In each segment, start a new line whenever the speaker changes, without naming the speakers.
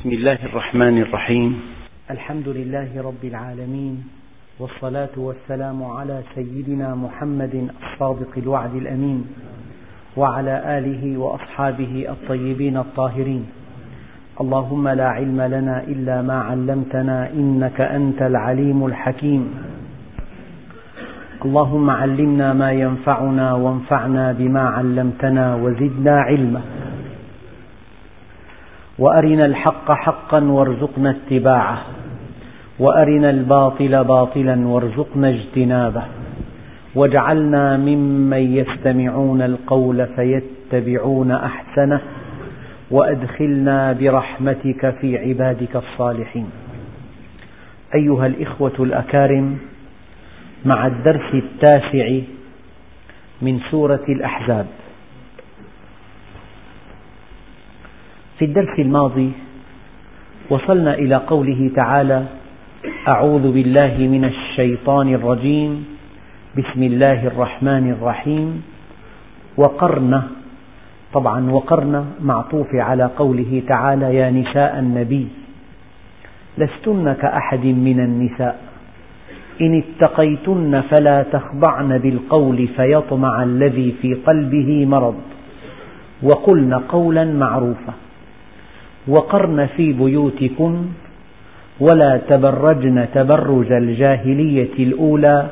بسم الله الرحمن الرحيم الحمد لله رب العالمين والصلاة والسلام على سيدنا محمد الصادق الوعد الأمين وعلى آله وأصحابه الطيبين الطاهرين اللهم لا علم لنا إلا ما علمتنا إنك أنت العليم الحكيم اللهم علمنا ما ينفعنا وانفعنا بما علمتنا وزدنا علما وارنا الحق حقا وارزقنا اتباعه وارنا الباطل باطلا وارزقنا اجتنابه واجعلنا ممن يستمعون القول فيتبعون احسنه وادخلنا برحمتك في عبادك الصالحين ايها الاخوه الاكارم مع الدرس التاسع من سوره الاحزاب في الدرس الماضي وصلنا إلى قوله تعالى: أعوذ بالله من الشيطان الرجيم، بسم الله الرحمن الرحيم، وقرن طبعا وقرن معطوف على قوله تعالى: يا نساء النبي لستن كأحد من النساء إن اتقيتن فلا تخضعن بالقول فيطمع الذي في قلبه مرض وقلن قولا معروفا وقرن في بيوتكن ولا تبرجن تبرج الجاهلية الأولى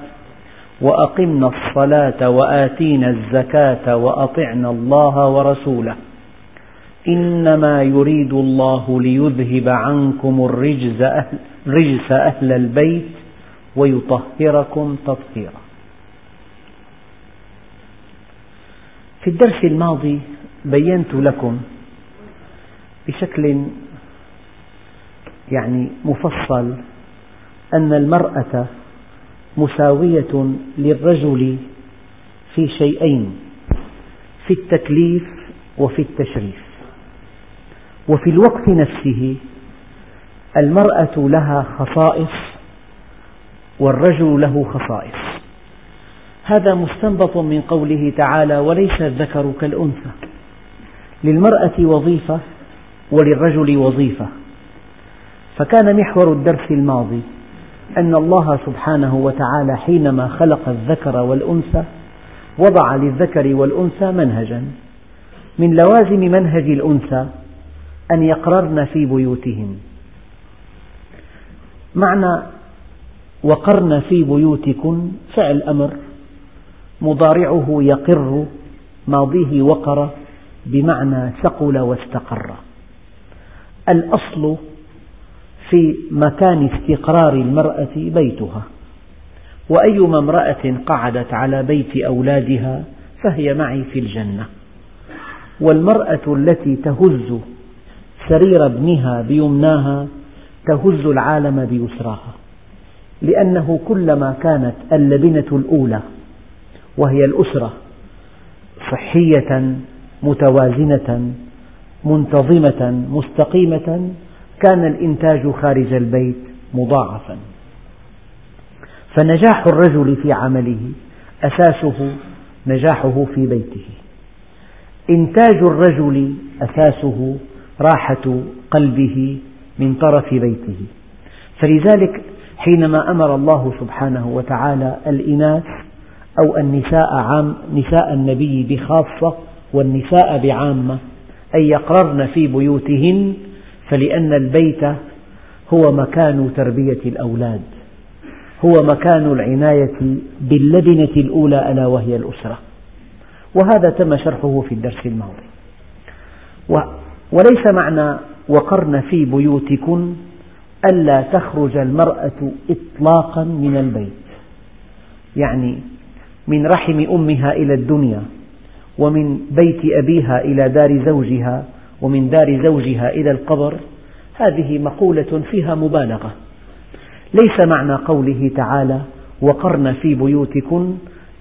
وأقمن الصلاة وآتينا الزكاة وأطعنا الله ورسوله إنما يريد الله ليذهب عنكم الرجز أهل, رجز أهل البيت ويطهركم تطهيرا في الدرس الماضي بينت لكم بشكل يعني مفصل أن المرأة مساوية للرجل في شيئين في التكليف وفي التشريف وفي الوقت نفسه المرأة لها خصائص والرجل له خصائص هذا مستنبط من قوله تعالى وليس الذكر كالأنثى للمرأة وظيفة وللرجل وظيفة فكان محور الدرس الماضي أن الله سبحانه وتعالى حينما خلق الذكر والأنثى وضع للذكر والأنثى منهجا من لوازم منهج الأنثى أن يقررن في بيوتهن معنى وقرن في بيوتكن فعل أمر مضارعه يقر ماضيه وقر بمعنى ثقل واستقر الأصل في مكان استقرار المرأة بيتها، وأيما امرأة قعدت على بيت أولادها فهي معي في الجنة، والمرأة التي تهز سرير ابنها بيمناها تهز العالم بيسراها، لأنه كلما كانت اللبنة الأولى وهي الأسرة صحية متوازنة منتظمة مستقيمة كان الإنتاج خارج البيت مضاعفا فنجاح الرجل في عمله أساسه نجاحه في بيته إنتاج الرجل أساسه راحة قلبه من طرف بيته فلذلك حينما أمر الله سبحانه وتعالى الإناث أو النساء عام نساء النبي بخاصة والنساء بعامة أن يقررن في بيوتهن فلأن البيت هو مكان تربية الأولاد هو مكان العناية باللبنة الأولى ألا وهي الأسرة وهذا تم شرحه في الدرس الماضي وليس معنى وقرن في بيوتكن ألا تخرج المرأة إطلاقا من البيت يعني من رحم أمها إلى الدنيا ومن بيت أبيها إلى دار زوجها ومن دار زوجها إلى القبر هذه مقولة فيها مبالغة ليس معنى قوله تعالى وقرن في بيوتكن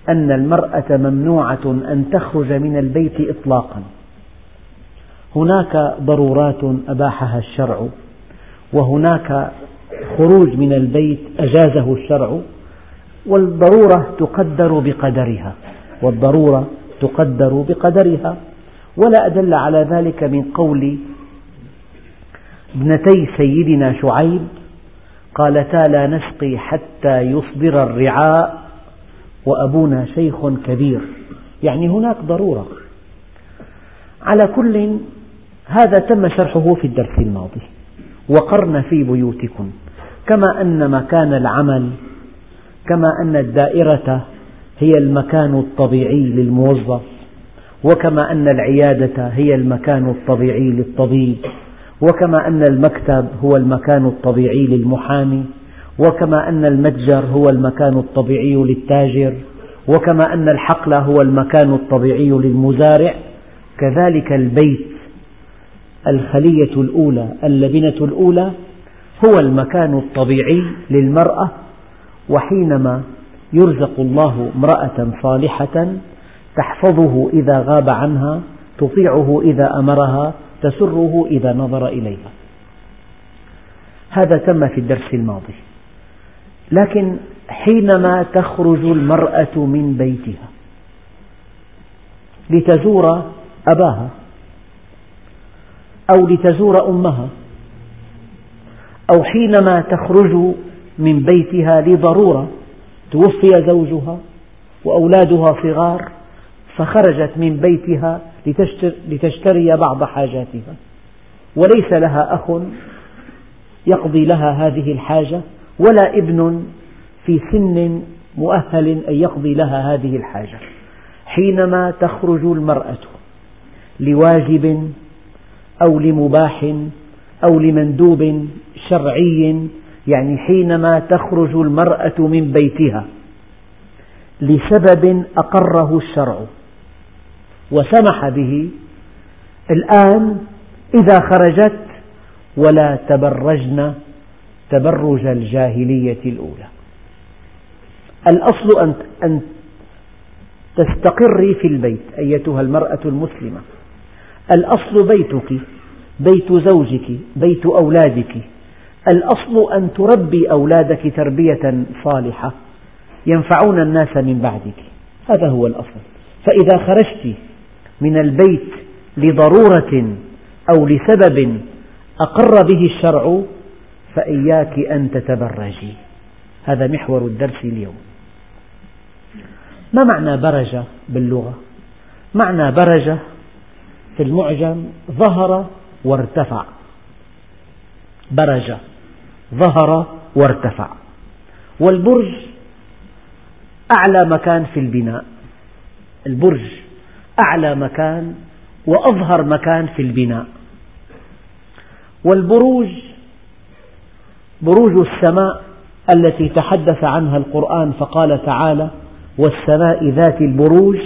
أن المرأة ممنوعة أن تخرج من البيت إطلاقا هناك ضرورات أباحها الشرع وهناك خروج من البيت أجازه الشرع والضرورة تقدر بقدرها والضرورة تقدر بقدرها ولا أدل على ذلك من قول ابنتي سيدنا شعيب قالتا لا نسقي حتى يصدر الرعاء وأبونا شيخ كبير يعني هناك ضرورة على كل هذا تم شرحه في الدرس الماضي وقرن في بيوتكم كما أن مكان العمل كما أن الدائرة هي المكان الطبيعي للموظف وكما أن العيادة هي المكان الطبيعي للطبيب وكما أن المكتب هو المكان الطبيعي للمحامي وكما أن المتجر هو المكان الطبيعي للتاجر وكما أن الحقل هو المكان الطبيعي للمزارع كذلك البيت الخلية الأولى اللبنة الأولى هو المكان الطبيعي للمرأة وحينما يرزق الله امرأة صالحة تحفظه إذا غاب عنها تطيعه إذا أمرها تسره إذا نظر إليها هذا تم في الدرس الماضي لكن حينما تخرج المرأة من بيتها لتزور أباها أو لتزور أمها أو حينما تخرج من بيتها لضرورة توفي زوجها وأولادها صغار فخرجت من بيتها لتشتري بعض حاجاتها وليس لها أخ يقضي لها هذه الحاجة ولا ابن في سن مؤهل أن يقضي لها هذه الحاجة حينما تخرج المرأة لواجب أو لمباح أو لمندوب شرعي يعني حينما تخرج المرأة من بيتها لسبب أقره الشرع وسمح به الآن إذا خرجت ولا تبرجن تبرج الجاهلية الأولى الأصل أن تستقري في البيت أيتها المرأة المسلمة الأصل بيتك بيت زوجك بيت أولادك الأصل أن تربي أولادك تربية صالحة ينفعون الناس من بعدك هذا هو الأصل فإذا خرجت من البيت لضرورة أو لسبب أقر به الشرع فإياك أن تتبرجي هذا محور الدرس اليوم ما معنى برج باللغة؟ معنى برج في المعجم ظهر وارتفع برج ظهر وارتفع والبرج أعلى مكان في البناء البرج أعلى مكان وأظهر مكان في البناء والبروج بروج السماء التي تحدث عنها القرآن فقال تعالى والسماء ذات البروج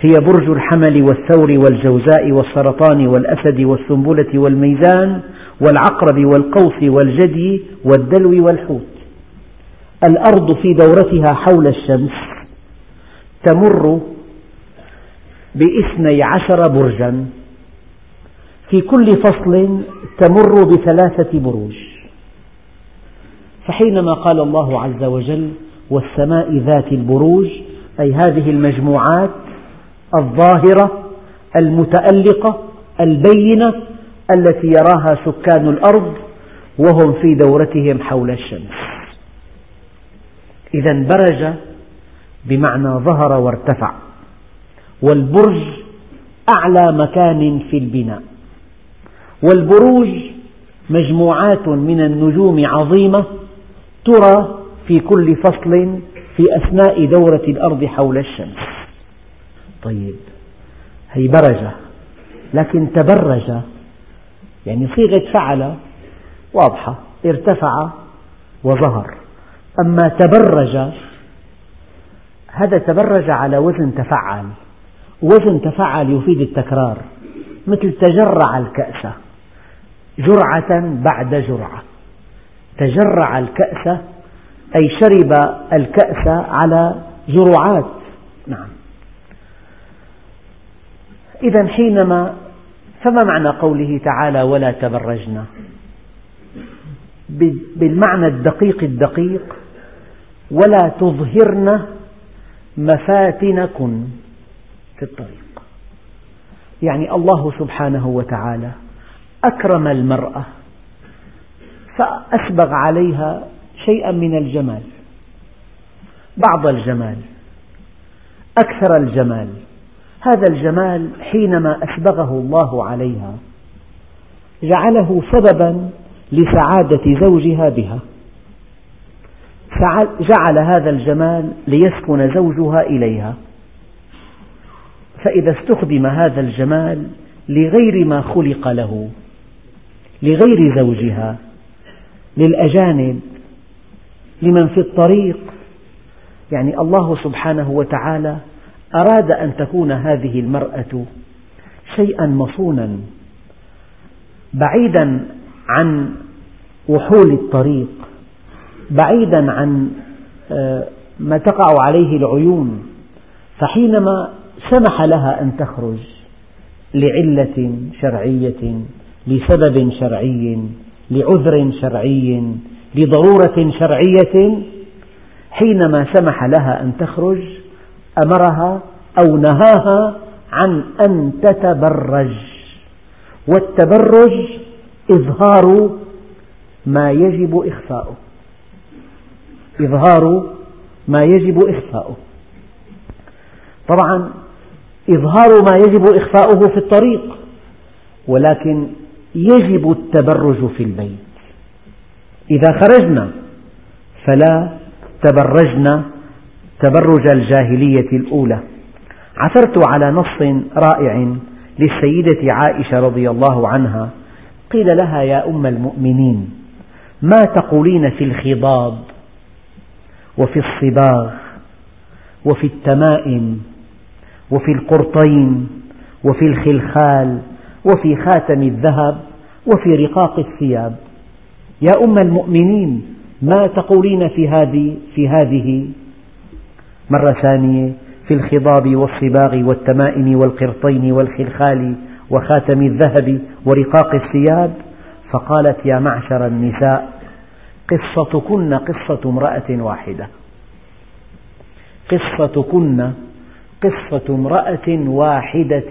هي برج الحمل والثور والجوزاء والسرطان والأسد والسنبلة والميزان والعقرب والقوس والجدي والدلو والحوت الأرض في دورتها حول الشمس تمر باثني عشر برجا في كل فصل تمر بثلاثة بروج فحينما قال الله عز وجل والسماء ذات البروج أي هذه المجموعات الظاهرة المتألقة البينة التي يراها سكان الأرض وهم في دورتهم حول الشمس إذا برج بمعنى ظهر وارتفع والبرج أعلى مكان في البناء والبروج مجموعات من النجوم عظيمة ترى في كل فصل في أثناء دورة الأرض حول الشمس طيب هي برجة لكن تبرج يعني صيغة فعل واضحة ارتفع وظهر أما تبرج هذا تبرج على وزن تفعل وزن تفعل يفيد التكرار مثل تجرع الكأس جرعة بعد جرعة تجرع الكأس أي شرب الكأس على جرعات نعم إذا حينما فما معنى قوله تعالى ولا تبرجنا بالمعنى الدقيق الدقيق ولا تظهرن مفاتنكن في الطريق يعني الله سبحانه وتعالى أكرم المرأة فأسبغ عليها شيئا من الجمال بعض الجمال أكثر الجمال هذا الجمال حينما أسبغه الله عليها جعله سببا لسعادة زوجها بها جعل هذا الجمال ليسكن زوجها إليها فإذا استخدم هذا الجمال لغير ما خلق له لغير زوجها للأجانب لمن في الطريق يعني الله سبحانه وتعالى أراد أن تكون هذه المرأة شيئا مصونا بعيدا عن وحول الطريق بعيدا عن آه، ما تقع عليه العيون فحينما سمح لها أن تخرج لعلة شرعية لسبب شرعي لعذر شرعي لضرورة شرعية حينما سمح لها أن تخرج أمرها أو نهاها عن أن تتبرج، والتبرج إظهار ما يجب إخفاؤه، إظهار ما يجب إخفاؤه، طبعا إظهار ما يجب إخفاؤه في الطريق، ولكن يجب التبرج في البيت، إذا خرجنا فلا تبرجنا تبرج الجاهلية الأولى عثرت على نص رائع للسيدة عائشة رضي الله عنها قيل لها يا أم المؤمنين ما تقولين في الخضاب وفي الصباغ وفي التمائم وفي القرطين وفي الخلخال وفي خاتم الذهب وفي رقاق الثياب يا أم المؤمنين ما تقولين في هذه في هذه مرة ثانية في الخضاب والصباغ والتمائم والقرطين والخلخال وخاتم الذهب ورقاق الثياب فقالت يا معشر النساء قصتكن قصة امرأة واحدة قصتكن قصة امرأة واحدة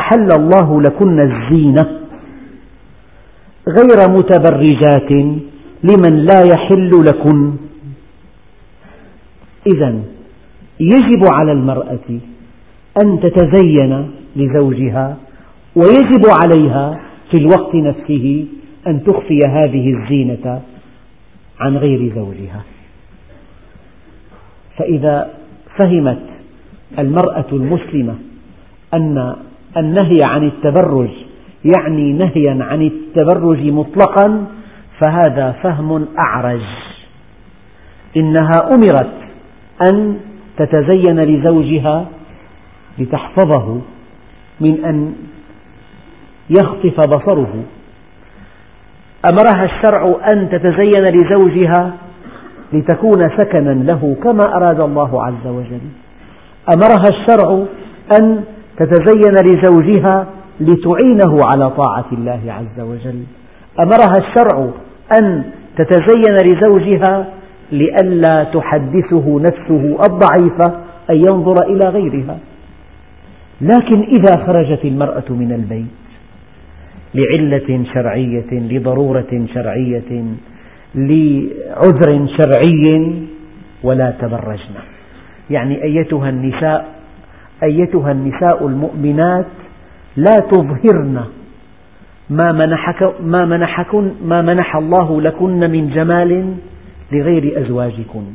أحل الله لكن الزينة غير متبرجات لمن لا يحل لكن إذا يجب على المرأة أن تتزين لزوجها ويجب عليها في الوقت نفسه أن تخفي هذه الزينة عن غير زوجها فإذا فهمت المرأة المسلمة أن النهي عن التبرج يعني نهيا عن التبرج مطلقا فهذا فهم أعرج إنها أمرت أن تتزين لزوجها لتحفظه من أن يخطف بصره أمرها الشرع أن تتزين لزوجها لتكون سكنا له كما أراد الله عز وجل أمرها الشرع أن تتزين لزوجها لتعينه على طاعة الله عز وجل أمرها الشرع أن تتزين لزوجها لئلا تحدثه نفسه الضعيفة أن ينظر إلى غيرها لكن إذا خرجت المرأة من البيت لعلة شرعية لضرورة شرعية لعذر شرعي ولا تبرجن يعني أيتها النساء أيتها النساء المؤمنات لا تظهرن ما منحك ما منحكن ما منح الله لكن من جمال لغير أزواجكم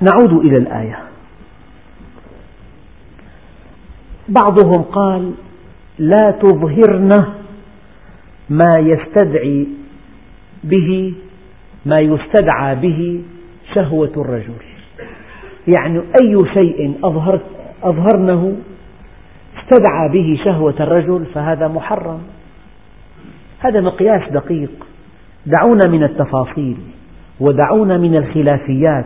نعود إلى الآية بعضهم قال لا تظهرن ما يستدعي به ما يستدعى به شهوة الرجل يعني أي شيء أظهرنه استدعى به شهوة الرجل فهذا محرم هذا مقياس دقيق دعونا من التفاصيل ودعونا من الخلافيات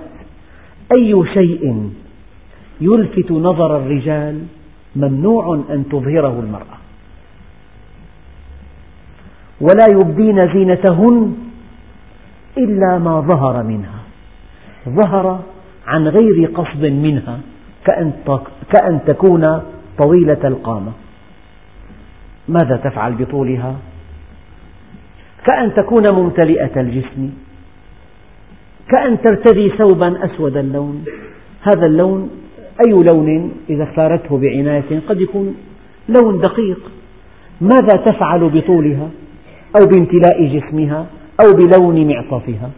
أي شيء يلفت نظر الرجال ممنوع أن تظهره المرأة ولا يبدين زينتهن إلا ما ظهر منها ظهر عن غير قصد منها كأن تكون طويلة القامة ماذا تفعل بطولها كأن تكون ممتلئة الجسم كأن ترتدي ثوبا أسود اللون هذا اللون أي لون إذا اختارته بعناية قد يكون لون دقيق ماذا تفعل بطولها أو بامتلاء جسمها أو بلون معطفها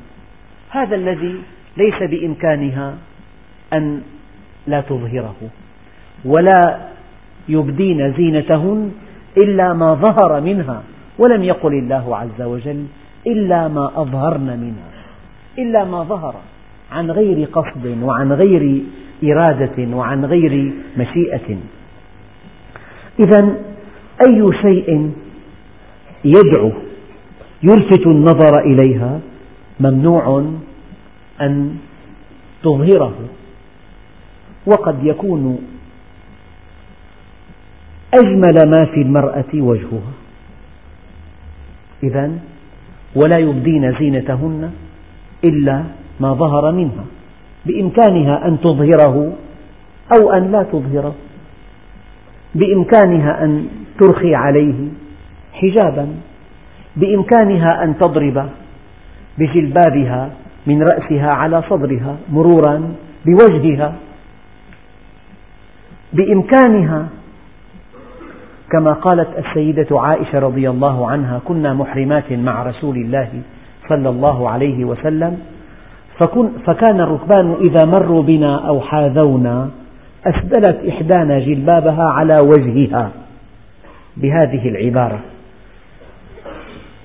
هذا الذي ليس بإمكانها أن لا تظهره ولا يبدين زينتهن إلا ما ظهر منها ولم يقل الله عز وجل إلا ما أظهرن منها إلا ما ظهر عن غير قصد وعن غير إرادة وعن غير مشيئة إذا أي شيء يدعو يلفت النظر إليها ممنوع أن تظهره وقد يكون أجمل ما في المرأة وجهها إذا ولا يبدين زينتهن إلا ما ظهر منها بإمكانها أن تظهره أو أن لا تظهره بإمكانها أن ترخي عليه حجابا بإمكانها أن تضرب بجلبابها من رأسها على صدرها مرورا بوجهها بإمكانها كما قالت السيدة عائشة رضي الله عنها كنا محرمات مع رسول الله صلى الله عليه وسلم فكن فكان الركبان إذا مروا بنا أو حاذونا أسدلت إحدانا جلبابها على وجهها بهذه العبارة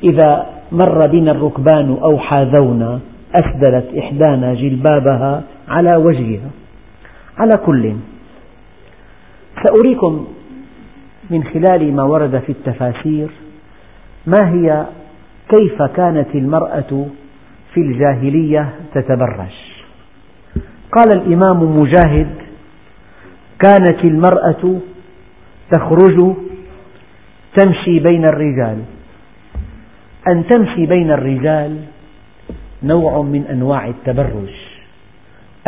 إذا مر بنا الركبان أو حاذونا أسدلت إحدانا جلبابها على وجهها على كل سأريكم من خلال ما ورد في التفاسير ما هي كيف كانت المرأة في الجاهلية تتبرج قال الإمام مجاهد كانت المرأة تخرج تمشي بين الرجال أن تمشي بين الرجال نوع من أنواع التبرج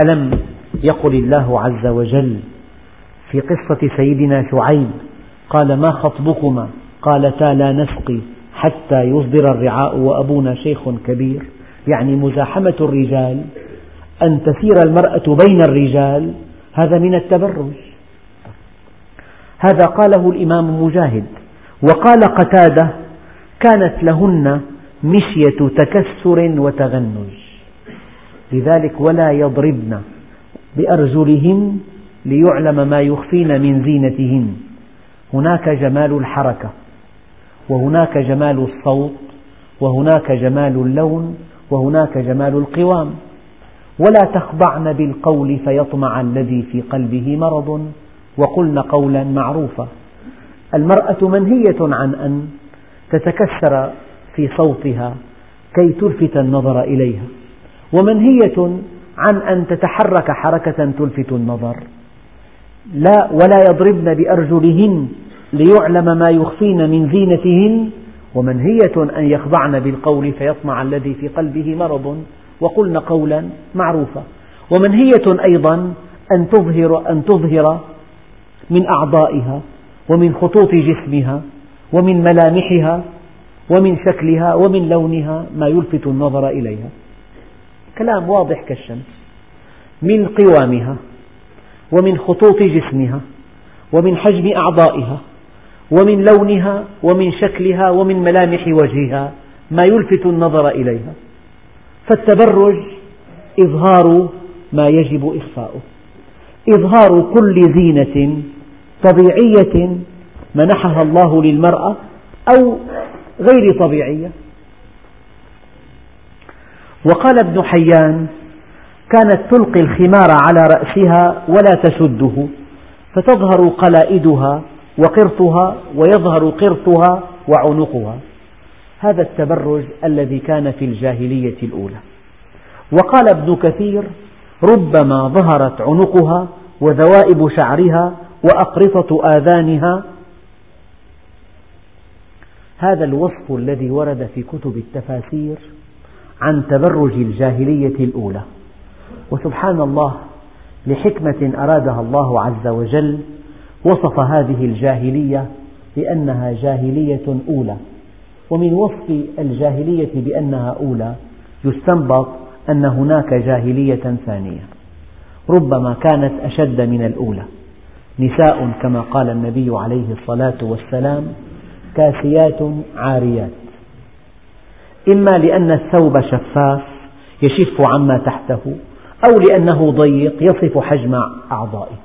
ألم يقل الله عز وجل في قصة سيدنا شعيب قال ما خطبكما قالتا لا نسقي حتى يصدر الرعاء وأبونا شيخ كبير يعني مزاحمة الرجال أن تسير المرأة بين الرجال هذا من التبرج هذا قاله الإمام مجاهد وقال قتادة كانت لهن مشية تكسر وتغنج لذلك ولا يضربن بأرجلهن ليعلم ما يخفين من زينتهن هناك جمال الحركة وهناك جمال الصوت وهناك جمال اللون وهناك جمال القوام ولا تخضعن بالقول فيطمع الذي في قلبه مرض وقلن قولا معروفا المرأة منهية عن أن تتكسر في صوتها كي تلفت النظر إليها ومنهية عن أن تتحرك حركة تلفت النظر لا ولا يضربن بأرجلهن ليعلم ما يخفين من زينتهن ومنهية أن يخضعن بالقول فيطمع الذي في قلبه مرض وقلن قولا معروفا ومنهية أيضا أن تظهر, أن تظهر من أعضائها ومن خطوط جسمها ومن ملامحها ومن شكلها ومن لونها ما يلفت النظر إليها كلام واضح كالشمس من قوامها ومن خطوط جسمها ومن حجم أعضائها ومن لونها ومن شكلها ومن ملامح وجهها ما يلفت النظر إليها فالتبرج إظهار ما يجب إخفاؤه إظهار كل زينة طبيعية منحها الله للمرأة أو غير طبيعية وقال ابن حيان كانت تلقي الخمار على رأسها ولا تشده فتظهر قلائدها وقرطها ويظهر قرطها وعنقها هذا التبرج الذي كان في الجاهلية الأولى وقال ابن كثير ربما ظهرت عنقها وذوائب شعرها وأقرطة آذانها هذا الوصف الذي ورد في كتب التفاسير عن تبرج الجاهلية الأولى وسبحان الله لحكمة أرادها الله عز وجل وصف هذه الجاهلية بأنها جاهلية أولى ومن وصف الجاهلية بأنها أولى يستنبط أن هناك جاهلية ثانية ربما كانت أشد من الأولى نساء كما قال النبي عليه الصلاة والسلام كاسيات عاريات إما لأن الثوب شفاف يشف عما تحته أو لأنه ضيق يصف حجم أعضائه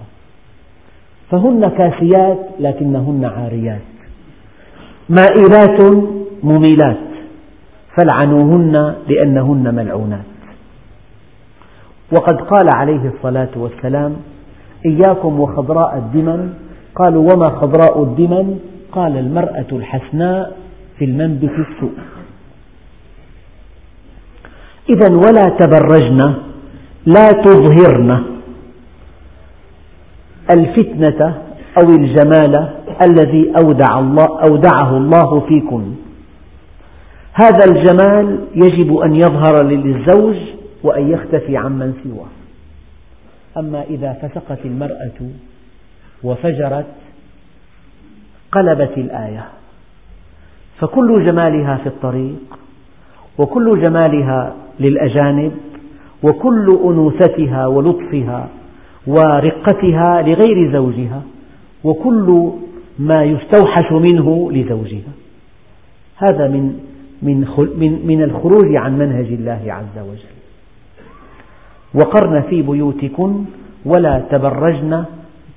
فهن كاسيات لكنهن عاريات مائلات مميلات فالعنوهن لأنهن ملعونات وقد قال عليه الصلاة والسلام إياكم وخضراء الدمن قالوا وما خضراء الدمن قال المرأة الحسناء في المنبت السوء إذا ولا تبرجن لا تظهرن الفتنة أو الجمال الذي أودع الله أودعه الله فيكن هذا الجمال يجب أن يظهر للزوج وأن يختفي عمن سواه أما إذا فسقت المرأة وفجرت قلبت الآية فكل جمالها في الطريق وكل جمالها للأجانب وكل أنوثتها ولطفها ورقتها لغير زوجها وكل ما يستوحش منه لزوجها هذا من من من الخروج عن منهج الله عز وجل وقرن في بيوتكن ولا تبرجن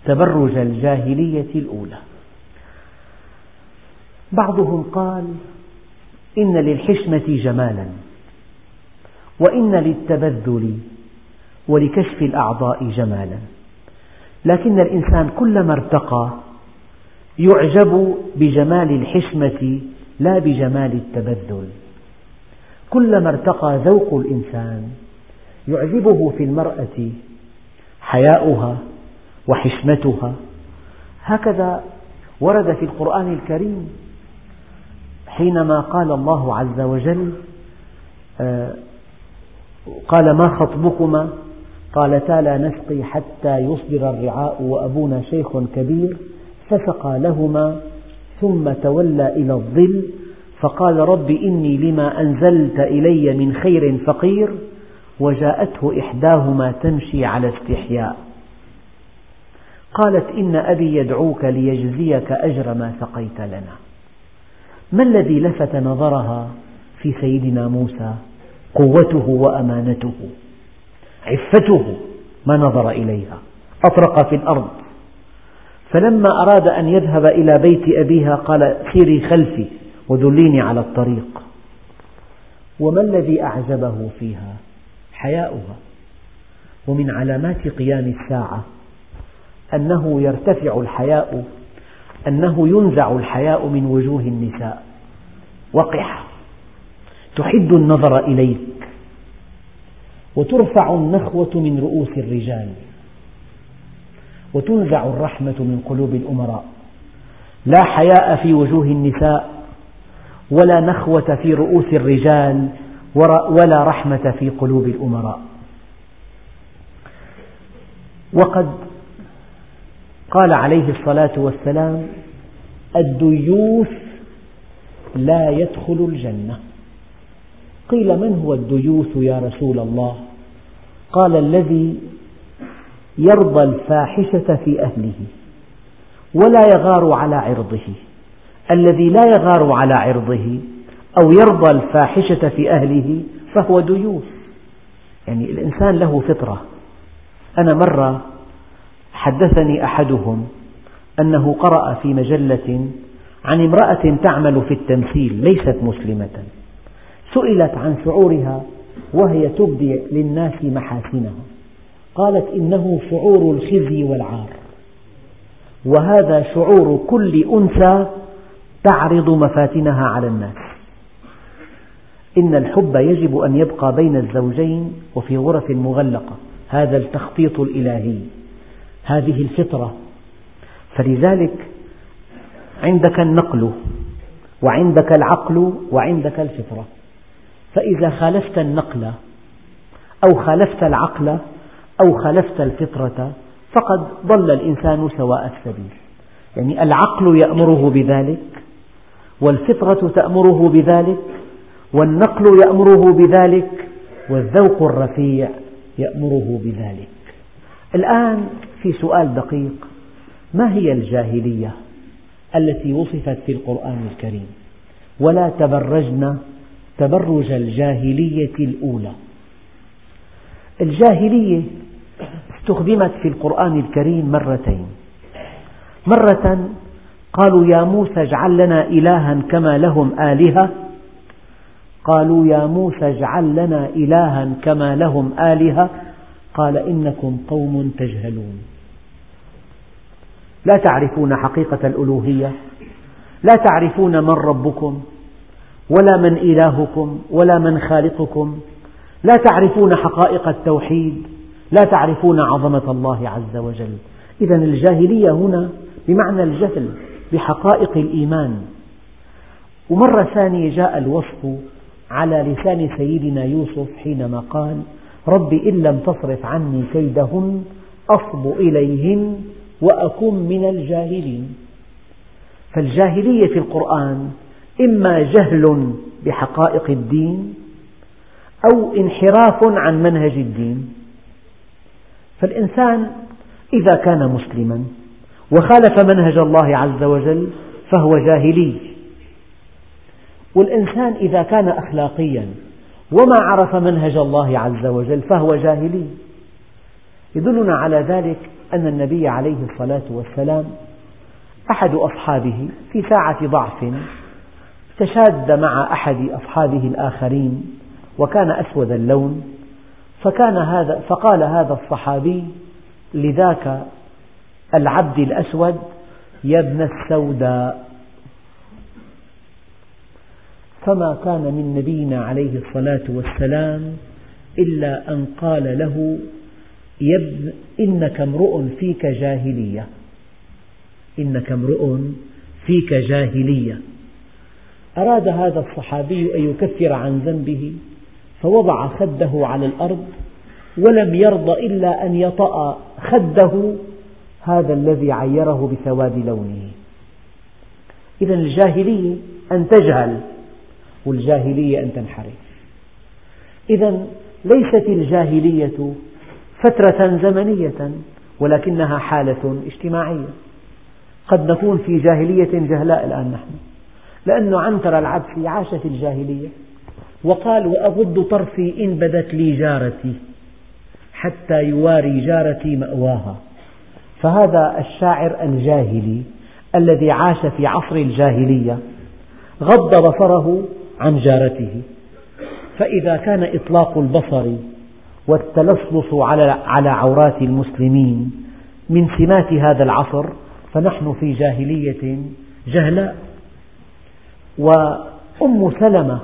تبرج الجاهلية الأولى بعضهم قال إن للحشمة جمالا وإن للتبذل ولكشف الأعضاء جمالا لكن الإنسان كلما ارتقى يعجب بجمال الحشمة لا بجمال التبذل كلما ارتقى ذوق الإنسان يعجبه في المرأة حياؤها وحشمتها هكذا ورد في القرآن الكريم حينما قال الله عز وجل آه، قال ما خطبكما قالتا لا نسقي حتى يصدر الرعاء وأبونا شيخ كبير فسقى لهما ثم تولى إلى الظل فقال رب إني لما أنزلت إلي من خير فقير وجاءته إحداهما تمشي على استحياء قالت إن أبي يدعوك ليجزيك أجر ما سقيت لنا ما الذي لفت نظرها في سيدنا موسى قوته وأمانته عفته ما نظر إليها أطرق في الأرض فلما أراد أن يذهب إلى بيت أبيها قال سيري خلفي ودليني على الطريق وما الذي أعجبه فيها حياؤها ومن علامات قيام الساعة أنه يرتفع الحياء أنه ينزع الحياء من وجوه النساء وقحة تحد النظر إليك وترفع النخوة من رؤوس الرجال وتنزع الرحمة من قلوب الأمراء لا حياء في وجوه النساء ولا نخوة في رؤوس الرجال ولا رحمة في قلوب الأمراء وقد قال عليه الصلاة والسلام الديوث لا يدخل الجنة قيل من هو الديوث يا رسول الله قال الذي يرضى الفاحشة في أهله ولا يغار على عرضه الذي لا يغار على عرضه أو يرضى الفاحشة في أهله فهو ديوث يعني الإنسان له فطرة أنا مرة حدثني أحدهم أنه قرأ في مجلة عن امرأة تعمل في التمثيل ليست مسلمة سئلت عن شعورها وهي تبدي للناس محاسنها قالت إنه شعور الخزي والعار وهذا شعور كل أنثى تعرض مفاتنها على الناس إن الحب يجب أن يبقى بين الزوجين وفي غرف مغلقة هذا التخطيط الإلهي هذه الفطرة فلذلك عندك النقل وعندك العقل وعندك الفطرة فإذا خالفت النقل أو خالفت العقل أو خالفت الفطرة فقد ضل الإنسان سواء السبيل يعني العقل يأمره بذلك والفطرة تأمره بذلك والنقل يأمره بذلك والذوق الرفيع يأمره بذلك الآن في سؤال دقيق ما هي الجاهلية التي وصفت في القرآن الكريم ولا تبرجن تبرج الجاهلية الأولى الجاهلية استخدمت في القرآن الكريم مرتين مرة قالوا يا موسى اجعل لنا إلها كما لهم آلهة قالوا يا موسى اجعل لنا إلها كما لهم آلهة قال إنكم قوم تجهلون لا تعرفون حقيقة الألوهية لا تعرفون من ربكم ولا من إلهكم ولا من خالقكم لا تعرفون حقائق التوحيد لا تعرفون عظمة الله عز وجل إذا الجاهلية هنا بمعنى الجهل بحقائق الإيمان ومرة ثانية جاء الوصف على لسان سيدنا يوسف حينما قال رب إن لم تصرف عني كيدهن أصب إليهن وأكن من الجاهلين فالجاهلية في القرآن إما جهل بحقائق الدين أو انحراف عن منهج الدين فالإنسان إذا كان مسلما وخالف منهج الله عز وجل فهو جاهلي والإنسان إذا كان أخلاقيا وما عرف منهج الله عز وجل فهو جاهلي يدلنا على ذلك أن النبي عليه الصلاة والسلام أحد أصحابه في ساعة ضعف تشاد مع أحد أصحابه الآخرين وكان أسود اللون فكان هذا فقال هذا الصحابي لذاك العبد الأسود يا ابن السوداء فما كان من نبينا عليه الصلاة والسلام إلا أن قال له يا ابن إنك امرؤ فيك جاهلية إنك امرؤ فيك جاهلية أراد هذا الصحابي أن يكفر عن ذنبه فوضع خده على الأرض ولم يرض إلا أن يطأ خده هذا الذي عيره بسواد لونه إذا الجاهلية أن تجهل والجاهلية أن تنحرف إذا ليست الجاهلية فترة زمنية ولكنها حالة اجتماعية قد نكون في جاهلية جهلاء الآن نحن لأنه عنتر العبسي عاش في الجاهلية وقال وأغض طرفي إن بدت لي جارتي حتى يواري جارتي مأواها فهذا الشاعر الجاهلي الذي عاش في عصر الجاهلية غض بصره عن جارته فإذا كان إطلاق البصر والتلصلص على عورات المسلمين من سمات هذا العصر فنحن في جاهلية جهلاء وأم سلمة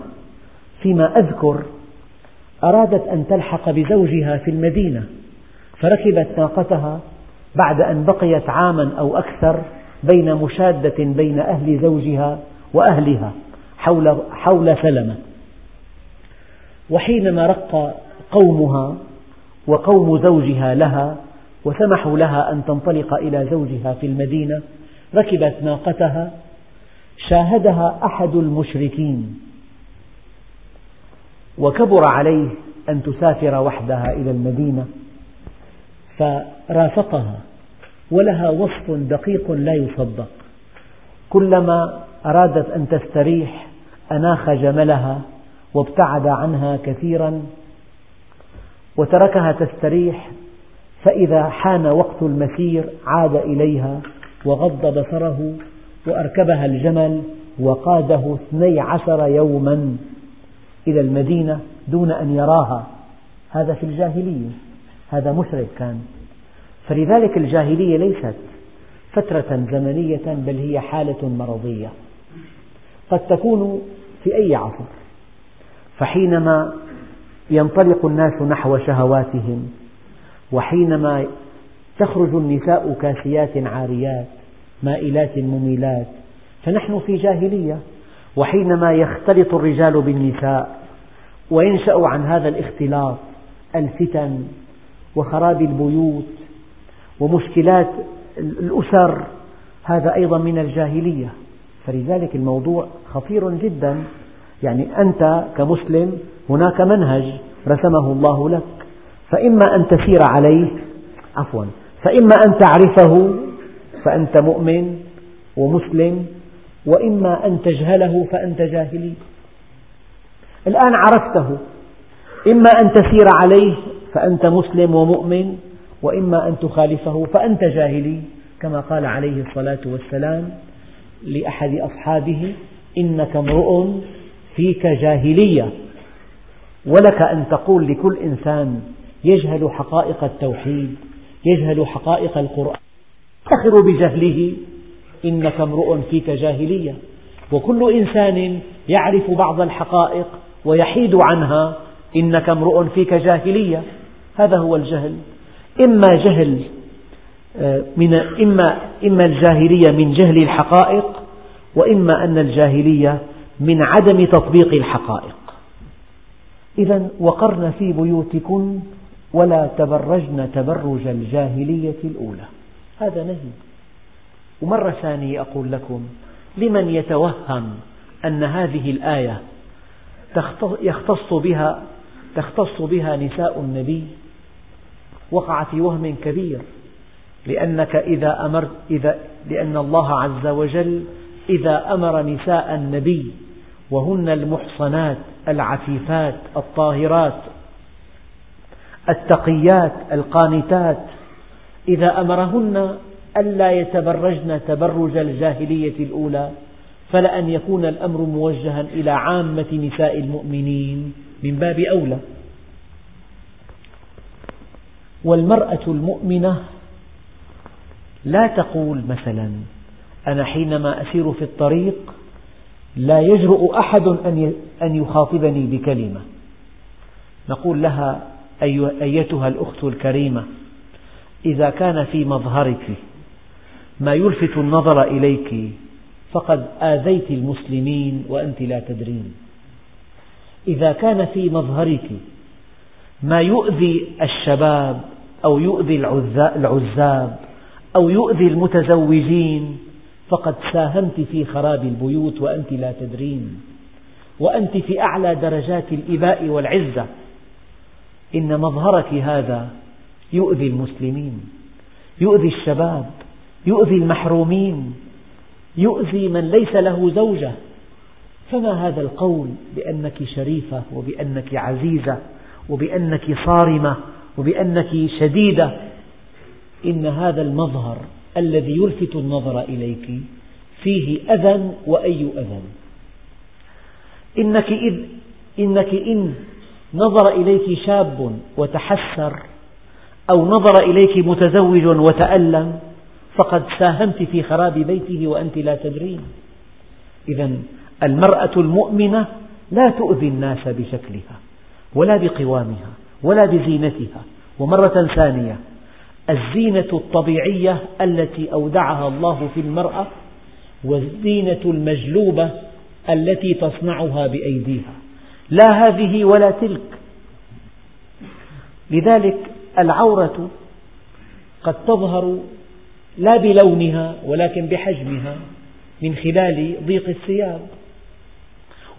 فيما أذكر أرادت أن تلحق بزوجها في المدينة فركبت ناقتها بعد أن بقيت عاما أو أكثر بين مشادة بين أهل زوجها وأهلها حول, حول سلمة وحينما رق قومها وقوم زوجها لها وسمحوا لها أن تنطلق إلى زوجها في المدينة ركبت ناقتها شاهدها أحد المشركين وكبر عليه أن تسافر وحدها إلى المدينة فرافقها ولها وصف دقيق لا يصدق كلما أرادت أن تستريح أناخ جملها وابتعد عنها كثيرا وتركها تستريح فإذا حان وقت المسير عاد إليها وغض بصره وأركبها الجمل وقاده اثني عشر يوما إلى المدينة دون أن يراها هذا في الجاهلية هذا مشرك كان فلذلك الجاهلية ليست فترة زمنية بل هي حالة مرضية قد تكون في أي عصر فحينما ينطلق الناس نحو شهواتهم وحينما تخرج النساء كاسيات عاريات مائلات مميلات فنحن في جاهلية وحينما يختلط الرجال بالنساء وينشأ عن هذا الاختلاط الفتن وخراب البيوت ومشكلات الأسر هذا أيضا من الجاهلية فلذلك الموضوع خطير جدا يعني أنت كمسلم هناك منهج رسمه الله لك فإما أن تسير عليه عفوا فإما أن تعرفه فأنت مؤمن ومسلم وإما أن تجهله فأنت جاهلي الآن عرفته إما أن تسير عليه فأنت مسلم ومؤمن وإما أن تخالفه فأنت جاهلي كما قال عليه الصلاة والسلام لأحد أصحابه إنك امرؤ فيك جاهلية ولك أن تقول لكل إنسان يجهل حقائق التوحيد يجهل حقائق القرآن يفتخر بجهله إنك امرؤ فيك جاهلية وكل إنسان يعرف بعض الحقائق ويحيد عنها إنك امرؤ فيك جاهلية هذا هو الجهل إما جهل آه، من إما إما الجاهلية من جهل الحقائق وإما أن الجاهلية من عدم تطبيق الحقائق إذا وقرن في بيوتكن ولا تبرجن تبرج الجاهلية الأولى هذا نهي ومرة ثانية أقول لكم لمن يتوهم أن هذه الآية يختص بها تختص بها نساء النبي وقع في وهم كبير لأنك إذا أمرت إذا لأن الله عز وجل إذا أمر نساء النبي وهن المحصنات العفيفات الطاهرات التقيات القانتات إذا أمرهن ألا يتبرجن تبرج الجاهلية الأولى فلأن يكون الأمر موجها إلى عامة نساء المؤمنين من باب أولى والمرأة المؤمنة لا تقول مثلا أنا حينما أسير في الطريق لا يجرؤ أحد أن يخاطبني بكلمة نقول لها أيتها الأخت الكريمة إذا كان في مظهرك ما يلفت النظر إليك فقد آذيت المسلمين وأنت لا تدرين إذا كان في مظهرك ما يؤذي الشباب أو يؤذي العزاب أو يؤذي المتزوجين فقد ساهمت في خراب البيوت وأنت لا تدرين وأنت في أعلى درجات الإباء والعزة إن مظهرك هذا يؤذي المسلمين يؤذي الشباب يؤذي المحرومين يؤذي من ليس له زوجة فما هذا القول بأنك شريفة وبأنك عزيزة وبأنك صارمة وبأنك شديدة إن هذا المظهر الذي يلفت النظر إليك فيه أذى وأي أذى إنك إذ إنك إن نظر إليك شاب وتحسر أو نظر إليك متزوج وتألم فقد ساهمت في خراب بيته وأنت لا تدرين إذا المرأة المؤمنة لا تؤذي الناس بشكلها ولا بقوامها ولا بزينتها ومرة ثانية الزينة الطبيعية التي أودعها الله في المرأة والزينة المجلوبة التي تصنعها بأيديها لا هذه ولا تلك لذلك العورة قد تظهر لا بلونها ولكن بحجمها من خلال ضيق الثياب،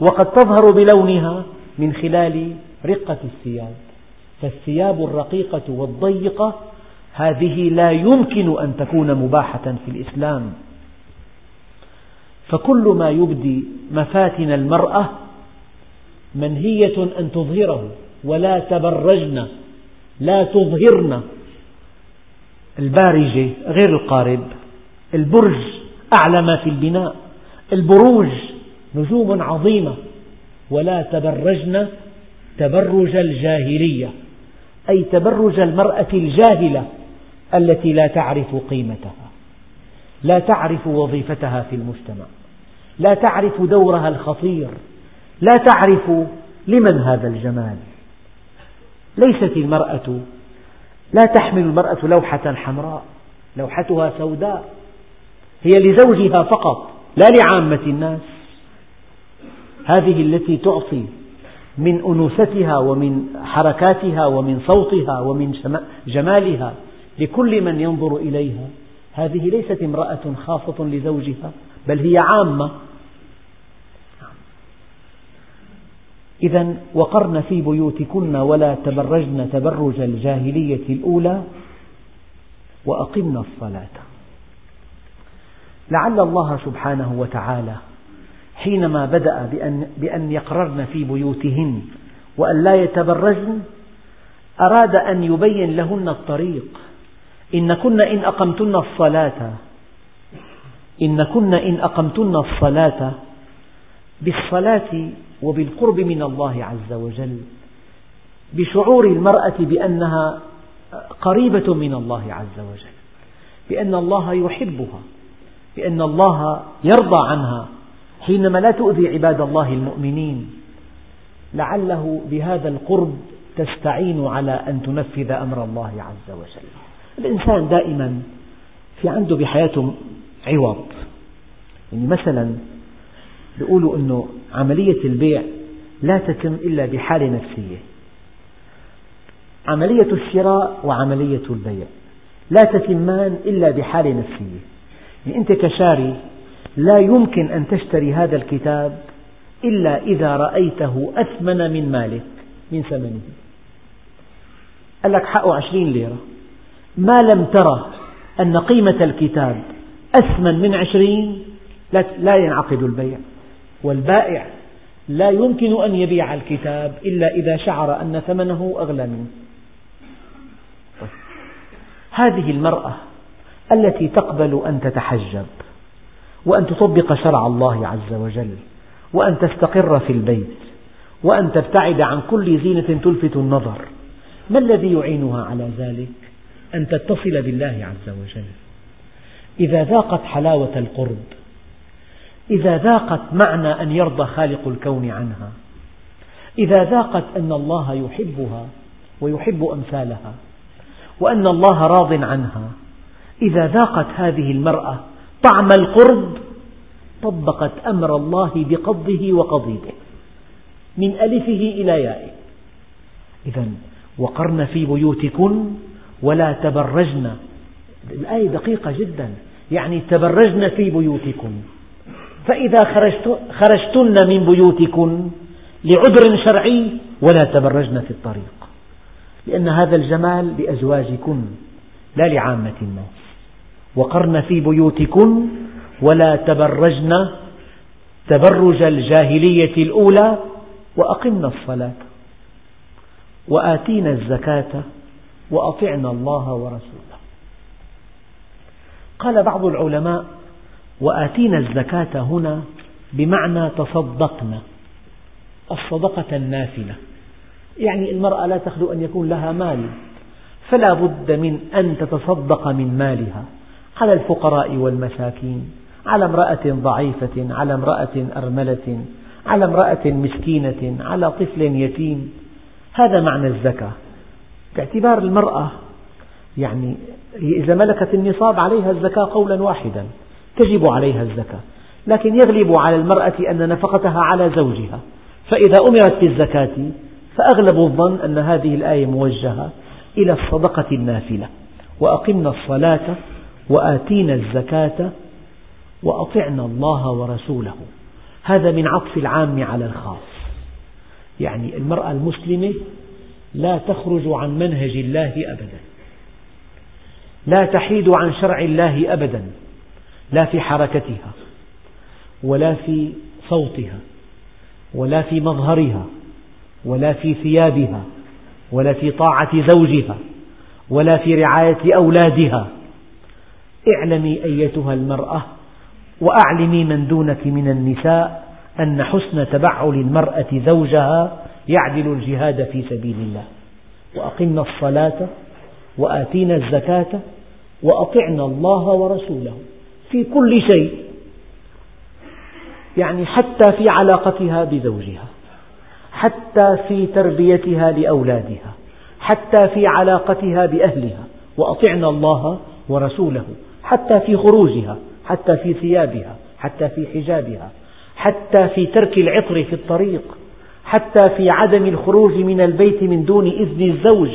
وقد تظهر بلونها من خلال رقة الثياب، فالثياب الرقيقة والضيقة هذه لا يمكن أن تكون مباحة في الإسلام، فكل ما يبدي مفاتن المرأة منهية أن تظهره ولا تبرجن لا تظهرن البارجة غير القارب البرج أعلى ما في البناء البروج نجوم عظيمة ولا تبرجن تبرج الجاهلية أي تبرج المرأة الجاهلة التي لا تعرف قيمتها لا تعرف وظيفتها في المجتمع لا تعرف دورها الخطير لا تعرف لمن هذا الجمال ليست المرأة لا تحمل المرأة لوحة حمراء لوحتها سوداء هي لزوجها فقط لا لعامة الناس هذه التي تعطي من أنوثتها ومن حركاتها ومن صوتها ومن جمالها لكل من ينظر إليها هذه ليست امرأة خاصة لزوجها بل هي عامة إذا وقرن في بيوتكن ولا تبرجن تبرج الجاهلية الأولى وأقمنا الصلاة لعل الله سبحانه وتعالى حينما بدأ بأن, بأن يقررن في بيوتهن وأن لا يتبرجن أراد أن يبين لهن الطريق إنكن إن أقمتن الصلاة إنكن إن أقمتن الصلاة بالصلاة وبالقرب من الله عز وجل بشعور المرأة بأنها قريبة من الله عز وجل بأن الله يحبها بأن الله يرضى عنها حينما لا تؤذي عباد الله المؤمنين لعله بهذا القرب تستعين على أن تنفذ أمر الله عز وجل الإنسان دائما في عنده بحياته عوض يعني مثلا بيقولوا أنه عملية البيع لا تتم إلا بحالة نفسية عملية الشراء وعملية البيع لا تتمان إلا بحالة نفسية يعني أنت كشاري لا يمكن أن تشتري هذا الكتاب إلا إذا رأيته أثمن من مالك من ثمنه قال لك حقه عشرين ليرة ما لم ترى أن قيمة الكتاب أثمن من عشرين لا ينعقد البيع والبائع لا يمكن أن يبيع الكتاب إلا إذا شعر أن ثمنه أغلى منه هذه المرأة التي تقبل أن تتحجب وأن تطبق شرع الله عز وجل وأن تستقر في البيت وأن تبتعد عن كل زينة تلفت النظر ما الذي يعينها على ذلك؟ أن تتصل بالله عز وجل إذا ذاقت حلاوة القرب إذا ذاقت معنى أن يرضى خالق الكون عنها إذا ذاقت أن الله يحبها ويحب أمثالها وأن الله راض عنها إذا ذاقت هذه المرأة طعم القرب طبقت أمر الله بقضه وقضيبه من ألفه إلى يائه إذا وقرن في بيوتكن ولا تبرجن الآية دقيقة جدا يعني تبرجن في بيوتكن فإذا خرجتن من بيوتكن لعذر شرعي ولا تبرجن في الطريق لأن هذا الجمال لأزواجكن لا لعامة الناس وقرن في بيوتكن ولا تبرجن تبرج الجاهلية الأولى وأقمن الصلاة وآتينا الزكاة وأطعنا الله ورسوله قال بعض العلماء وآتينا الزكاة هنا بمعنى تصدقنا الصدقة النافلة يعني المرأة لا تخلو أن يكون لها مال فلا بد من أن تتصدق من مالها على الفقراء والمساكين على امرأة ضعيفة على امرأة أرملة على امرأة مسكينة على طفل يتيم هذا معنى الزكاة باعتبار المرأة يعني إذا ملكت النصاب عليها الزكاة قولا واحدا تجب عليها الزكاة لكن يغلب على المرأة أن نفقتها على زوجها فإذا أمرت بالزكاة فأغلب الظن أن هذه الآية موجهة إلى الصدقة النافلة وأقمنا الصلاة وآتينا الزكاة وأطعنا الله ورسوله هذا من عطف العام على الخاص يعني المرأة المسلمة لا تخرج عن منهج الله أبدا لا تحيد عن شرع الله أبدا لا في حركتها ولا في صوتها ولا في مظهرها ولا في ثيابها ولا في طاعة زوجها ولا في رعاية أولادها اعلمي أيتها المرأة وأعلمي من دونك من النساء أن حسن تبعل المرأة زوجها يعدل الجهاد في سبيل الله وأقمنا الصلاة وآتينا الزكاة وأطعنا الله ورسوله في كل شيء يعني حتى في علاقتها بزوجها حتى في تربيتها لأولادها حتى في علاقتها بأهلها وأطعنا الله ورسوله حتى في خروجها حتى في ثيابها حتى في حجابها حتى في ترك العطر في الطريق حتى في عدم الخروج من البيت من دون إذن الزوج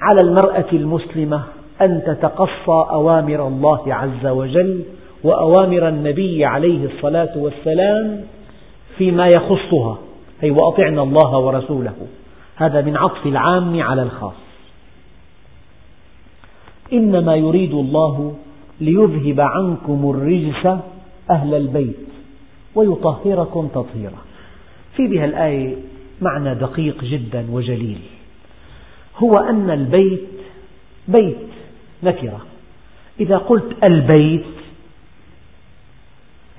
على المرأة المسلمة أن تتقصى أوامر الله عز وجل وأوامر النبي عليه الصلاة والسلام فيما يخصها أي وأطعنا الله ورسوله هذا من عطف العام على الخاص إنما يريد الله ليذهب عنكم الرجس أهل البيت ويطهركم تطهيرا في بها الآية معنى دقيق جدا وجليل هو أن البيت بيت نكرة إذا قلت البيت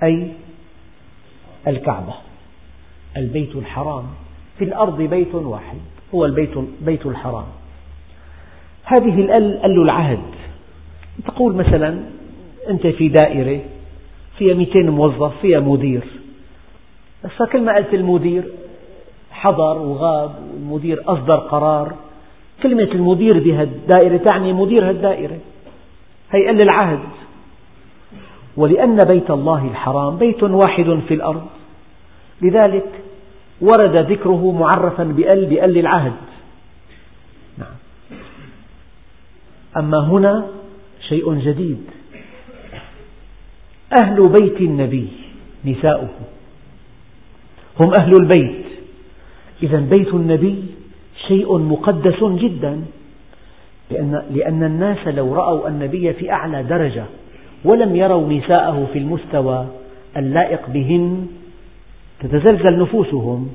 أي الكعبة البيت الحرام في الأرض بيت واحد هو البيت بيت الحرام هذه الأل أل العهد تقول مثلا أنت في دائرة فيها 200 موظف فيها مدير فكل ما قلت المدير حضر وغاب والمدير أصدر قرار كلمة المدير بهالدائرة تعني مدير هالدائرة هي قال العهد ولأن بيت الله الحرام بيت واحد في الأرض لذلك ورد ذكره معرفا بأل بأل العهد نعم. أما هنا شيء جديد أهل بيت النبي نساؤه هم أهل البيت إذا بيت النبي شيء مقدس جدا لأن, الناس لو رأوا النبي في أعلى درجة ولم يروا نساءه في المستوى اللائق بهن تتزلزل نفوسهم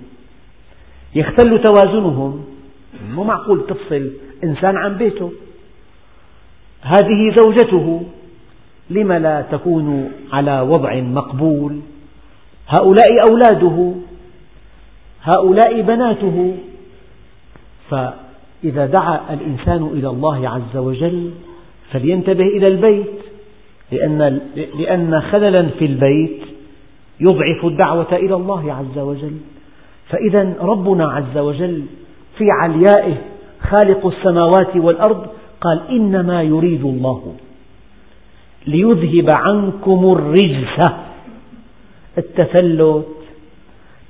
يختل توازنهم مو معقول تفصل إنسان عن بيته هذه زوجته لم لا تكون على وضع مقبول هؤلاء أولاده هؤلاء بناته فإذا دعا الإنسان إلى الله عز وجل فلينتبه إلى البيت لأن, لأن خللا في البيت يضعف الدعوة إلى الله عز وجل فإذا ربنا عز وجل في عليائه خالق السماوات والأرض قال إنما يريد الله ليذهب عنكم الرجس التفلت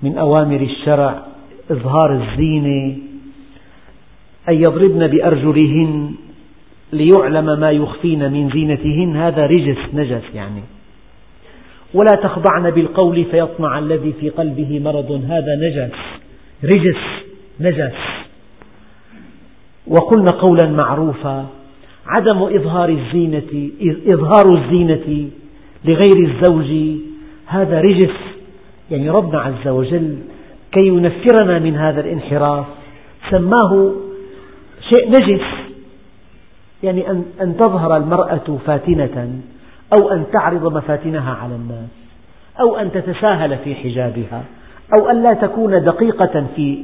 من أوامر الشرع إظهار الزينة أن يضربن بأرجلهن ليعلم ما يخفين من زينتهن هذا رجس نجس يعني ولا تخضعن بالقول فيطمع الذي في قلبه مرض هذا نجس رجس نجس وقلن قولا معروفا عدم إظهار الزينة إظهار الزينة لغير الزوج هذا رجس يعني ربنا عز وجل كي ينفرنا من هذا الانحراف سماه شيء نجس يعني أن تظهر المرأة فاتنة أو أن تعرض مفاتنها على الناس أو أن تتساهل في حجابها أو أن لا تكون دقيقة في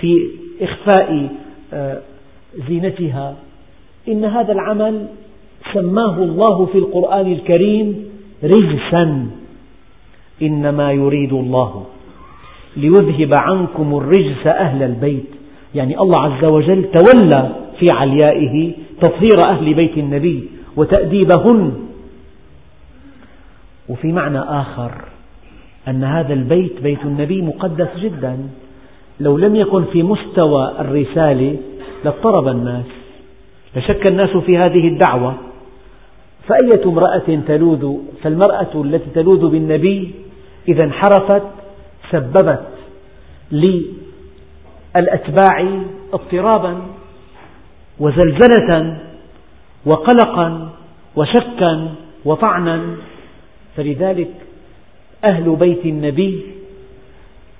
في إخفاء آه، زينتها إن هذا العمل سماه الله في القرآن الكريم رجسا إنما يريد الله ليذهب عنكم الرجس أهل البيت يعني الله عز وجل تولى في عليائه تطهير أهل بيت النبي وتأديبهن وفي معنى آخر أن هذا البيت بيت النبي مقدس جدا لو لم يكن في مستوى الرسالة لاضطرب الناس لشك الناس في هذه الدعوة فأية امرأة تلوذ فالمرأة التي تلوذ بالنبي إذا انحرفت سببت الأتباع اضطرابا وزلزلة وقلقا وشكا وطعنا فلذلك أهل بيت النبي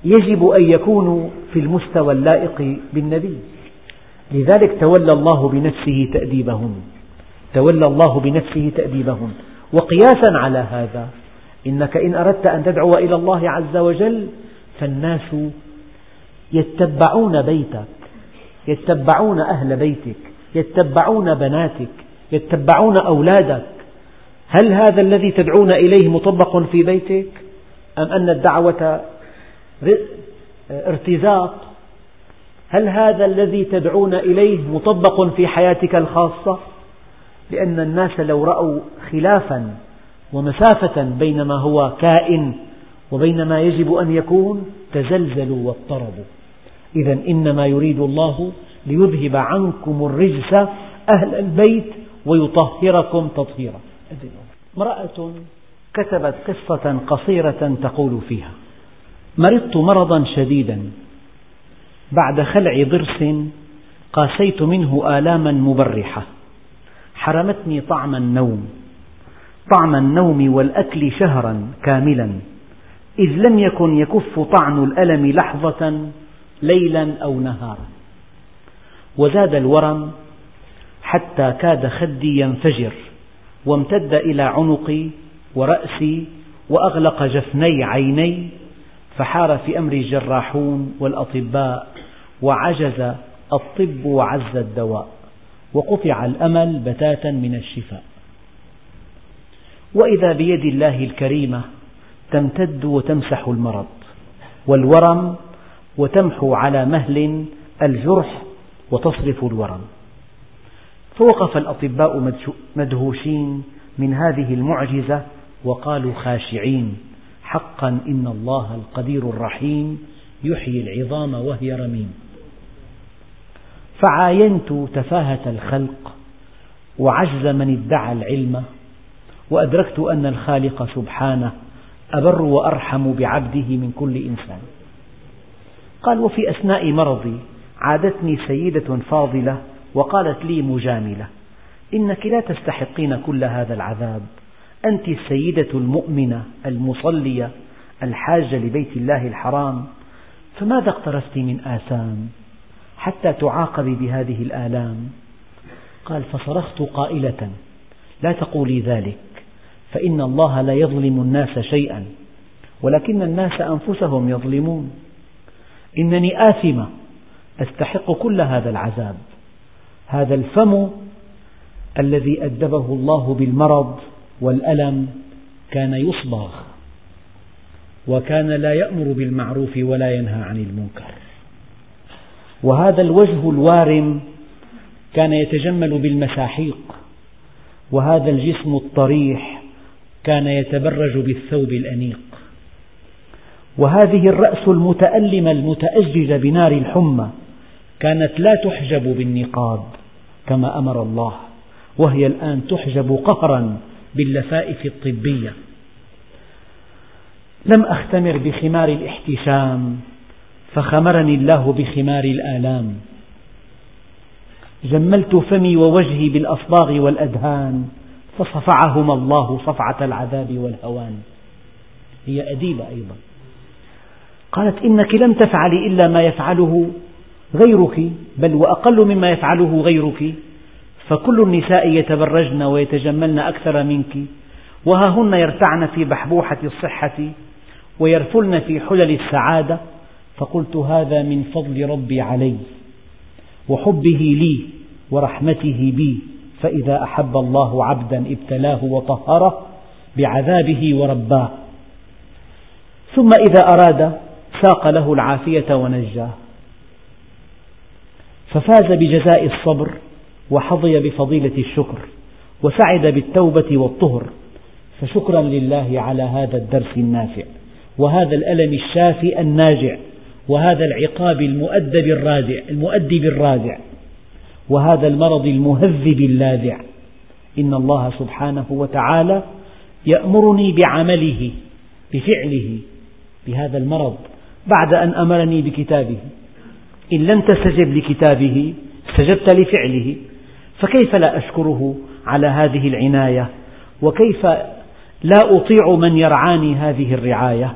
يجب أن يكونوا في المستوى اللائق بالنبي لذلك تولى الله بنفسه تأديبهم تولى الله بنفسه تأديبهم وقياسا على هذا إنك إن أردت أن تدعو إلى الله عز وجل فالناس يتبعون بيتك يتبعون أهل بيتك يتبعون بناتك يتبعون أولادك هل هذا الذي تدعون إليه مطبق في بيتك أم أن الدعوة ارتزاق هل هذا الذي تدعون إليه مطبق في حياتك الخاصة لأن الناس لو رأوا خلافا ومسافة بين ما هو كائن وبين ما يجب أن يكون تزلزلوا واضطربوا إذا إنما يريد الله ليذهب عنكم الرجس أهل البيت ويطهركم تطهيرا امرأة كتبت قصة قصيرة تقول فيها مرضت مرضا شديدا بعد خلع ضرس قاسيت منه آلاما مبرحة حرمتني طعم النوم طعم النوم والأكل شهرا كاملا إذ لم يكن يكف طعن الألم لحظة ليلا أو نهارا وزاد الورم حتى كاد خدي ينفجر وامتد إلى عنقي ورأسي وأغلق جفني عيني فحار في أمري الجراحون والأطباء وعجز الطب وعز الدواء وقطع الأمل بتاتا من الشفاء وإذا بيد الله الكريمة تمتد وتمسح المرض والورم وتمحو على مهل الجرح وتصرف الورم فوقف الأطباء مدهوشين من هذه المعجزة وقالوا خاشعين حقا إن الله القدير الرحيم يحيي العظام وهي رميم فعاينت تفاهة الخلق وعجز من ادعى العلم وأدركت أن الخالق سبحانه أبر وأرحم بعبده من كل إنسان قال وفي أثناء مرضي عادتني سيدة فاضلة وقالت لي مجاملة إنك لا تستحقين كل هذا العذاب أنت السيدة المؤمنة المصلية الحاجة لبيت الله الحرام فماذا اقترفت من آثام حتى تعاقبي بهذه الآلام قال فصرخت قائلة لا تقولي ذلك فإن الله لا يظلم الناس شيئا ولكن الناس أنفسهم يظلمون إنني آثمة أستحق كل هذا العذاب هذا الفم الذي أدبه الله بالمرض والألم كان يصبغ وكان لا يأمر بالمعروف ولا ينهى عن المنكر وهذا الوجه الوارم كان يتجمل بالمساحيق وهذا الجسم الطريح كان يتبرج بالثوب الأنيق وهذه الرأس المتألمة المتأججة بنار الحمى كانت لا تحجب بالنقاب كما أمر الله وهي الآن تحجب قهرا باللفائف الطبية لم أختمر بخمار الاحتشام فخمرني الله بخمار الآلام جملت فمي ووجهي بالأصباغ والأدهان فصفعهما الله صفعة العذاب والهوان هي أديبة أيضا قالت إنك لم تفعلي إلا ما يفعله غيرك بل وأقل مما يفعله غيرك فكل النساء يتبرجن ويتجملن أكثر منك وها هن يرتعن في بحبوحة الصحة ويرفلن في حلل السعادة فقلت هذا من فضل ربي علي وحبه لي ورحمته بي فإذا أحب الله عبدا ابتلاه وطهره بعذابه ورباه ثم إذا أراد ساق له العافية ونجاه ففاز بجزاء الصبر وحظي بفضيلة الشكر وسعد بالتوبة والطهر فشكرا لله على هذا الدرس النافع وهذا الألم الشافي الناجع وهذا العقاب المؤدب الرادع المؤدب الرادع وهذا المرض المهذب اللاذع إن الله سبحانه وتعالى يأمرني بعمله بفعله بهذا المرض بعد أن أمرني بكتابه إن لم تستجب لكتابه استجبت لفعله فكيف لا أشكره على هذه العناية وكيف لا أطيع من يرعاني هذه الرعاية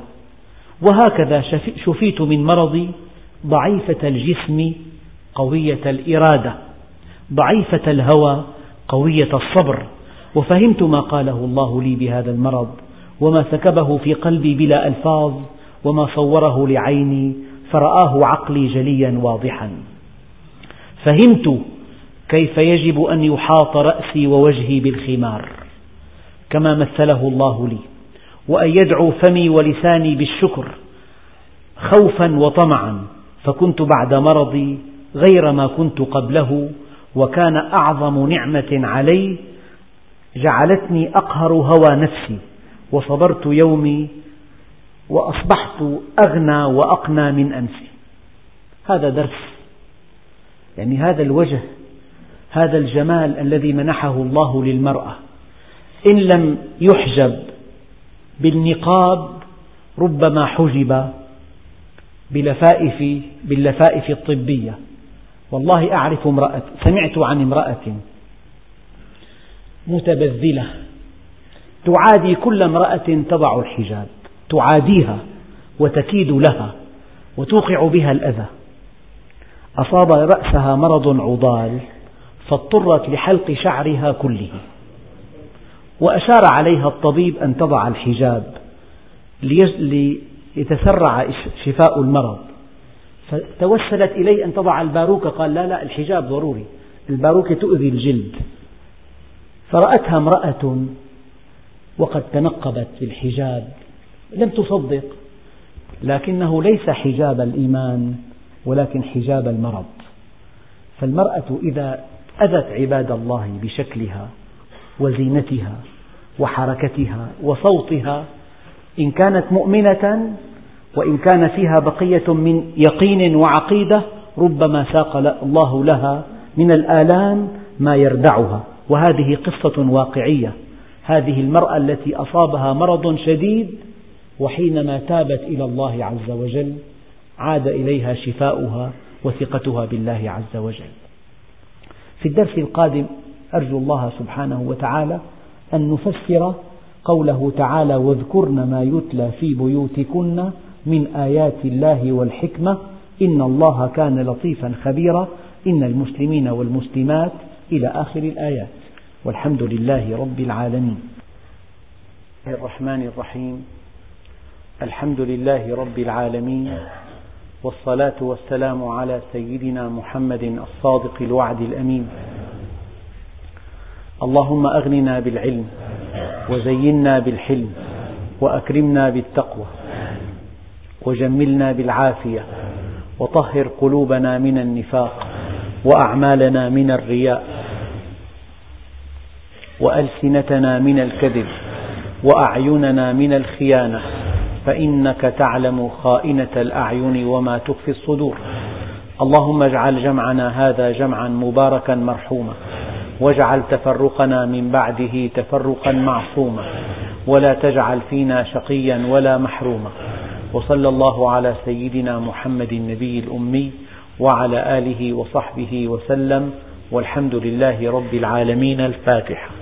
وهكذا شفيت من مرضي ضعيفة الجسم قوية الإرادة ضعيفة الهوى قوية الصبر وفهمت ما قاله الله لي بهذا المرض وما سكبه في قلبي بلا ألفاظ وما صوره لعيني فرآه عقلي جليا واضحا فهمت كيف يجب أن يحاط رأسي ووجهي بالخمار كما مثله الله لي وأن يدعو فمي ولساني بالشكر خوفا وطمعا فكنت بعد مرضي غير ما كنت قبله وكان أعظم نعمة علي جعلتني أقهر هوى نفسي وصبرت يومي وأصبحت أغنى وأقنى من أمس هذا درس يعني هذا الوجه هذا الجمال الذي منحه الله للمرأة إن لم يحجب بالنقاب ربما حجب بلفائف باللفائف الطبية والله أعرف امرأة سمعت عن امرأة متبذلة تعادي كل امرأة تضع الحجاب تعاديها وتكيد لها وتوقع بها الأذى أصاب رأسها مرض عضال فاضطرت لحلق شعرها كله وأشار عليها الطبيب أن تضع الحجاب ليتسرع شفاء المرض فتوسلت إليه أن تضع الباروكة قال لا لا الحجاب ضروري الباروكة تؤذي الجلد فرأتها امرأة وقد تنقبت بالحجاب لم تصدق لكنه ليس حجاب الإيمان ولكن حجاب المرض فالمرأة إذا أذت عباد الله بشكلها وزينتها وحركتها وصوتها إن كانت مؤمنة وإن كان فيها بقية من يقين وعقيدة ربما ساق الله لها من الآلام ما يردعها وهذه قصة واقعية هذه المرأة التي أصابها مرض شديد وحينما تابت إلى الله عز وجل عاد إليها شفاؤها وثقتها بالله عز وجل. في الدرس القادم أرجو الله سبحانه وتعالى أن نفسر قوله تعالى: واذكرن ما يتلى في بيوتكن من آيات الله والحكمة إن الله كان لطيفا خبيرا إن المسلمين والمسلمات إلى آخر الآيات والحمد لله رب العالمين الرحمن الرحيم الحمد لله رب العالمين آه. والصلاة والسلام على سيدنا محمد الصادق الوعد الأمين اللهم أغننا بالعلم وزينا بالحلم وأكرمنا بالتقوى وجملنا بالعافية وطهر قلوبنا من النفاق وأعمالنا من الرياء وألسنتنا من الكذب وأعيننا من الخيانة فإنك تعلم خائنة الأعين وما تخفي الصدور اللهم اجعل جمعنا هذا جمعا مباركا مرحوما واجعل تفرقنا من بعده تفرقا معصوما ولا تجعل فينا شقيا ولا محروما وصلى الله على سيدنا محمد النبي الأمي وعلى آله وصحبه وسلم والحمد لله رب العالمين الفاتحة